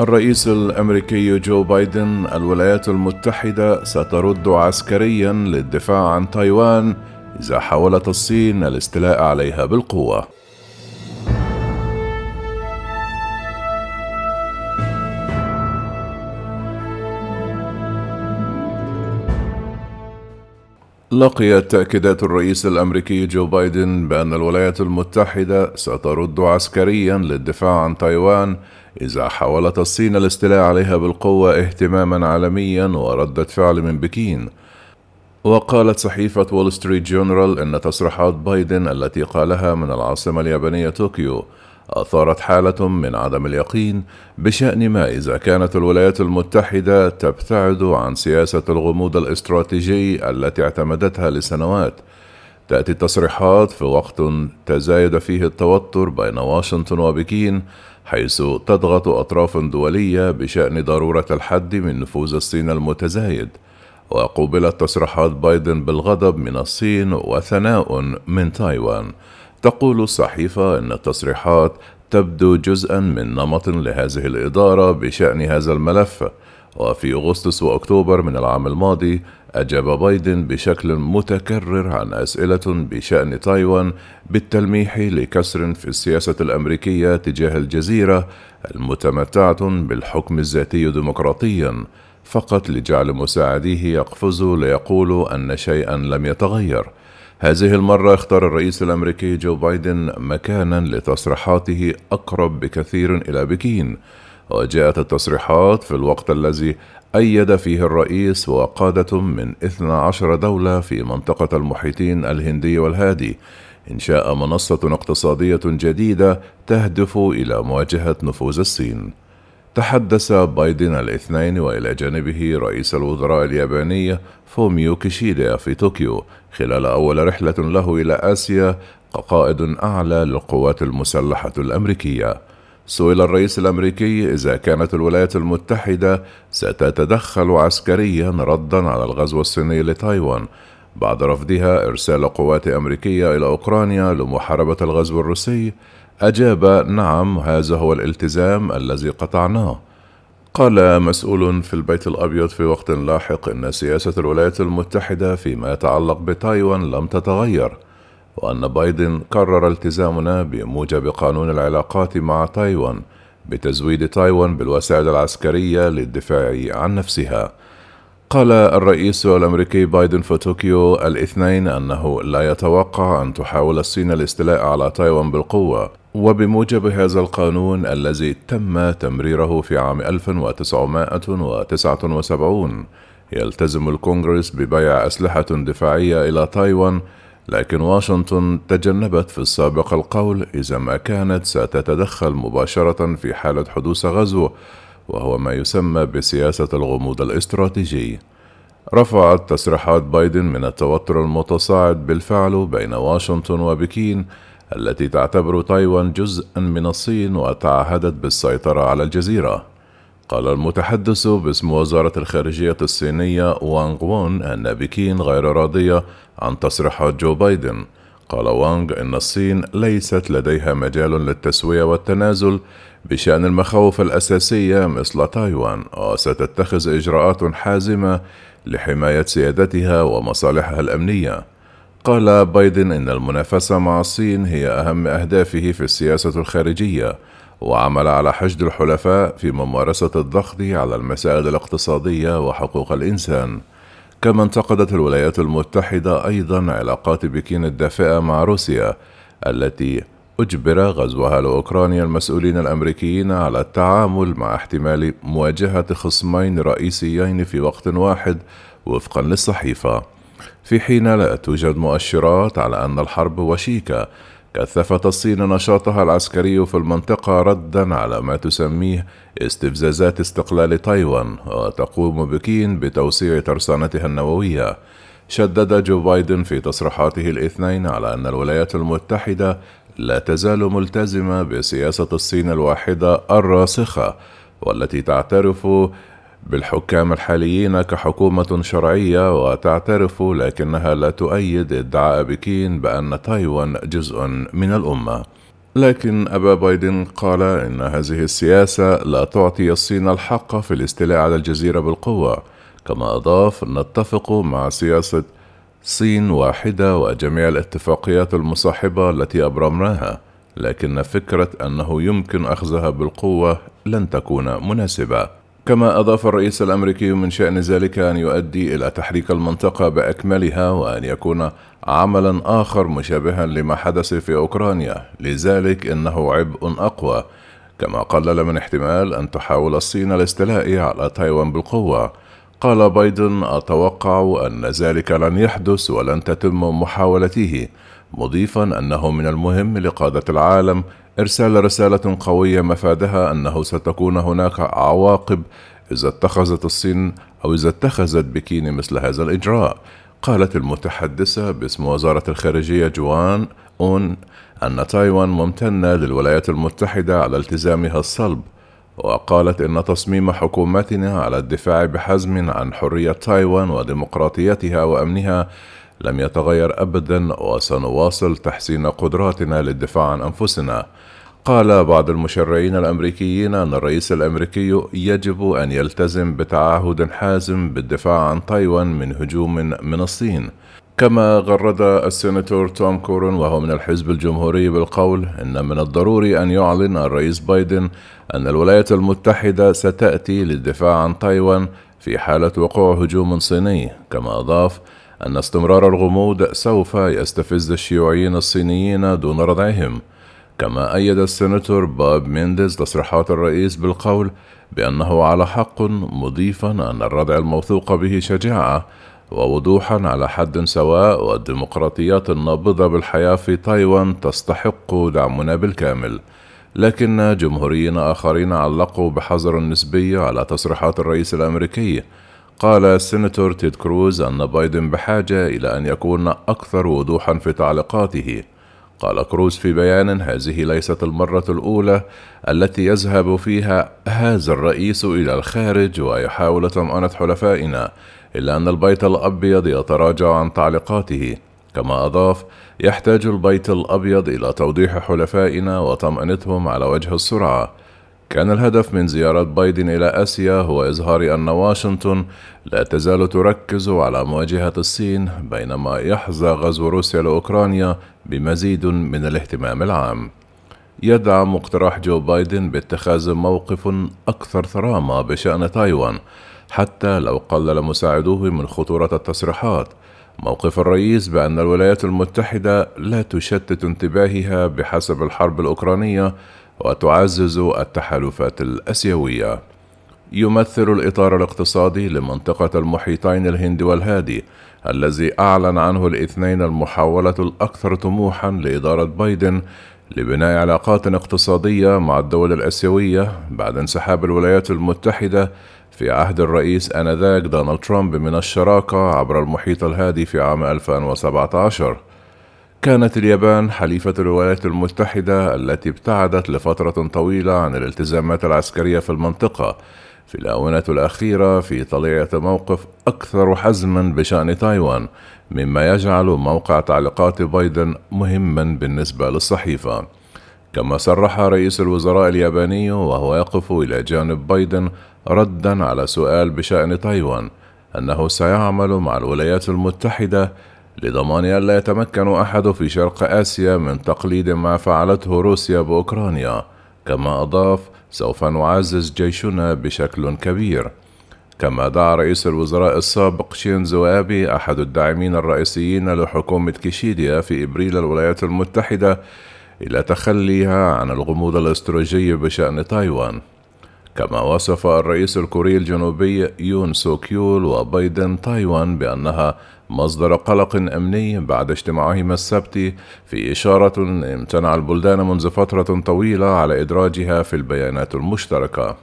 الرئيس الأمريكي جو بايدن الولايات المتحدة سترد عسكريا للدفاع عن تايوان إذا حاولت الصين الاستيلاء عليها بالقوة. لقيت تأكيدات الرئيس الأمريكي جو بايدن بأن الولايات المتحدة سترد عسكريا للدفاع عن تايوان إذا حاولت الصين الاستيلاء عليها بالقوة اهتماما عالميا وردة فعل من بكين. وقالت صحيفة وول ستريت جورنال أن تصريحات بايدن التي قالها من العاصمة اليابانية طوكيو أثارت حالة من عدم اليقين بشأن ما إذا كانت الولايات المتحدة تبتعد عن سياسة الغموض الاستراتيجي التي اعتمدتها لسنوات. تأتي التصريحات في وقت تزايد فيه التوتر بين واشنطن وبكين حيث تضغط أطراف دولية بشأن ضرورة الحد من نفوذ الصين المتزايد. وقوبلت تصريحات بايدن بالغضب من الصين وثناء من تايوان تقول الصحيفة أن التصريحات تبدو جزءا من نمط لهذه الإدارة بشأن هذا الملف. وفي أغسطس وأكتوبر من العام الماضي أجاب بايدن بشكل متكرر عن أسئلة بشأن تايوان بالتلميح لكسر في السياسة الأمريكية تجاه الجزيرة المتمتعة بالحكم الذاتي ديمقراطيا. فقط لجعل مساعديه يقفزوا ليقولوا أن شيئا لم يتغير. هذه المرة اختار الرئيس الأمريكي جو بايدن مكانا لتصريحاته أقرب بكثير إلى بكين وجاءت التصريحات في الوقت الذي أيد فيه الرئيس وقادة من 12 دولة في منطقة المحيطين الهندي والهادي إنشاء منصة اقتصادية جديدة تهدف إلى مواجهة نفوذ الصين. تحدث بايدن الاثنين وإلى جانبه رئيس الوزراء الياباني فوميو كيشيدا في طوكيو خلال أول رحلة له إلى آسيا كقائد أعلى للقوات المسلحة الأمريكية. سئل الرئيس الأمريكي إذا كانت الولايات المتحدة ستتدخل عسكريا ردا على الغزو الصيني لتايوان بعد رفضها إرسال قوات أمريكية إلى أوكرانيا لمحاربة الغزو الروسي أجاب نعم هذا هو الالتزام الذي قطعناه. قال مسؤول في البيت الأبيض في وقت لاحق إن سياسة الولايات المتحدة فيما يتعلق بتايوان لم تتغير وأن بايدن قرر التزامنا بموجب قانون العلاقات مع تايوان بتزويد تايوان بالوسائل العسكرية للدفاع عن نفسها. قال الرئيس الأمريكي بايدن في طوكيو الاثنين أنه لا يتوقع أن تحاول الصين الاستيلاء على تايوان بالقوة وبموجب هذا القانون الذي تم تمريره في عام 1979 يلتزم الكونغرس ببيع أسلحة دفاعية إلى تايوان لكن واشنطن تجنبت في السابق القول إذا ما كانت ستتدخل مباشرة في حالة حدوث غزو وهو ما يسمى بسياسة الغموض الاستراتيجي. رفعت تصريحات بايدن من التوتر المتصاعد بالفعل بين واشنطن وبكين التي تعتبر تايوان جزءا من الصين وتعهدت بالسيطرة على الجزيرة. قال المتحدث باسم وزارة الخارجية الصينية وانغ وون أن بكين غير راضية عن تصريحات جو بايدن. قال وانغ إن الصين ليست لديها مجال للتسوية والتنازل بشأن المخاوف الأساسية مثل تايوان وستتخذ إجراءات حازمة لحماية سيادتها ومصالحها الأمنية. قال بايدن إن المنافسة مع الصين هي أهم أهدافه في السياسة الخارجية وعمل على حشد الحلفاء في ممارسة الضغط على المسائل الاقتصادية وحقوق الإنسان. كما انتقدت الولايات المتحدة أيضا علاقات بكين الدافئة مع روسيا التي أجبر غزوها لأوكرانيا المسؤولين الأمريكيين على التعامل مع احتمال مواجهة خصمين رئيسيين في وقت واحد وفقا للصحيفة. في حين لا توجد مؤشرات على أن الحرب وشيكة كثفت الصين نشاطها العسكري في المنطقة ردا على ما تسميه استفزازات استقلال تايوان وتقوم بكين بتوسيع ترسانتها النووية. شدد جو بايدن في تصريحاته الاثنين على أن الولايات المتحدة لا تزال ملتزمة بسياسة الصين الواحدة الراسخة والتي تعترف بالحكام الحاليين كحكومة شرعية وتعترف لكنها لا تؤيد ادعاء بكين بأن تايوان جزء من الأمة. لكن أبا بايدن قال إن هذه السياسة لا تعطي الصين الحق في الاستيلاء على الجزيرة بالقوة. كما أضاف نتفق مع سياسة صين واحدة وجميع الاتفاقيات المصاحبة التي أبرمناها لكن فكرة أنه يمكن أخذها بالقوة لن تكون مناسبة. كما أضاف الرئيس الأمريكي من شأن ذلك أن يؤدي إلى تحريك المنطقة بأكملها وأن يكون عملا آخر مشابها لما حدث في أوكرانيا. لذلك إنه عبء أقوى. كما قلل من احتمال أن تحاول الصين الاستيلاء على تايوان بالقوة. قال بايدن أتوقع أن ذلك لن يحدث ولن تتم محاولته مضيفا أنه من المهم لقادة العالم إرسال رسالة قوية مفادها أنه ستكون هناك عواقب إذا اتخذت الصين أو إذا اتخذت بكين مثل هذا الإجراء. قالت المتحدثة باسم وزارة الخارجية جوان أون أن تايوان ممتنة للولايات المتحدة على التزامها الصلب وقالت إن تصميم حكومتنا على الدفاع بحزم عن حرية تايوان وديمقراطيتها وأمنها لم يتغير أبدا وسنواصل تحسين قدراتنا للدفاع عن أنفسنا. قال بعض المشرعين الأمريكيين أن الرئيس الأمريكي يجب أن يلتزم بتعهد حازم بالدفاع عن تايوان من هجوم من الصين. كما غرد السيناتور توم كوتن وهو من الحزب الجمهوري بالقول إن من الضروري أن يعلن الرئيس بايدن أن الولايات المتحدة ستأتي للدفاع عن تايوان في حالة وقوع هجوم صيني كما أضاف أن استمرار الغموض سوف يستفز الشيوعيين الصينيين دون ردعهم كما أيد السيناتور بوب مينينديز تصريحات الرئيس بالقول بأنه على حق مضيفا أن الردع الموثوق به شجاعة ووضوحا على حد سواء والديمقراطيات النابضة بالحياة في تايوان تستحق دعمنا بالكامل. لكن جمهوريين آخرين علقوا بحذر نسبي على تصريحات الرئيس الأمريكي قال السيناتور تيد كروز أن بايدن بحاجة إلى أن يكون أكثر وضوحا في تعليقاته. قال كروز في بيان هذه ليست المرة الأولى التي يذهب فيها هذا الرئيس إلى الخارج ويحاول طمأنة حلفائنا إلا أن البيت الأبيض يتراجع عن تعليقاته. كما أضاف يحتاج البيت الأبيض إلى توضيح حلفائنا وطمأنتهم على وجه السرعة. كان الهدف من زيارة بايدن إلى آسيا هو إظهار أن واشنطن لا تزال تركز على مواجهة الصين بينما يحظى غزو روسيا لأوكرانيا بمزيد من الاهتمام العام. يدعم اقتراح جو بايدن باتخاذ موقف أكثر ثرامة بشأن تايوان حتى لو قلل مساعدوه من خطورة التصريحات. موقف الرئيس بأن الولايات المتحدة لا تشتت انتباهها بحسب الحرب الأوكرانية وتعزز التحالفات الأسيوية. يمثل الإطار الاقتصادي لمنطقة المحيطين الهندي والهادي الذي أعلن عنه الاثنين المحاولة الأكثر طموحا لإدارة بايدن لبناء علاقات اقتصادية مع الدول الأسيوية بعد انسحاب الولايات المتحدة في عهد الرئيس آنذاك دونالد ترامب من الشراكة عبر المحيط الهادي في عام 2017 كانت اليابان حليفة الولايات المتحدة التي ابتعدت لفترة طويلة عن الالتزامات العسكرية في المنطقة. في الآونة الأخيرة في طليعة موقف أكثر حزما بشأن تايوان مما يجعل موقع تعليقات بايدن مهما بالنسبة للصحيفة. كما صرح رئيس الوزراء الياباني وهو يقف إلى جانب بايدن ردا على سؤال بشأن تايوان أنه سيعمل مع الولايات المتحدة لضمان ألا يتمكن أحد في شرق آسيا من تقليد ما فعلته روسيا بأوكرانيا كما أضاف سوف نعزز جيشنا بشكل كبير. كما دعا رئيس الوزراء السابق شينزو آبي أحد الداعمين الرئيسيين لحكومة كيشيديا في إبريل الولايات المتحدة إلى تخليها عن الغموض الاستراتيجي بشأن تايوان. كما وصف الرئيس الكوري الجنوبي يون سوكيول وبايدن تايوان بأنها مصدر قلق أمني بعد اجتماعهما السبت في إشارة امتنع البلدان منذ فترة طويلة على إدراجها في البيانات المشتركة.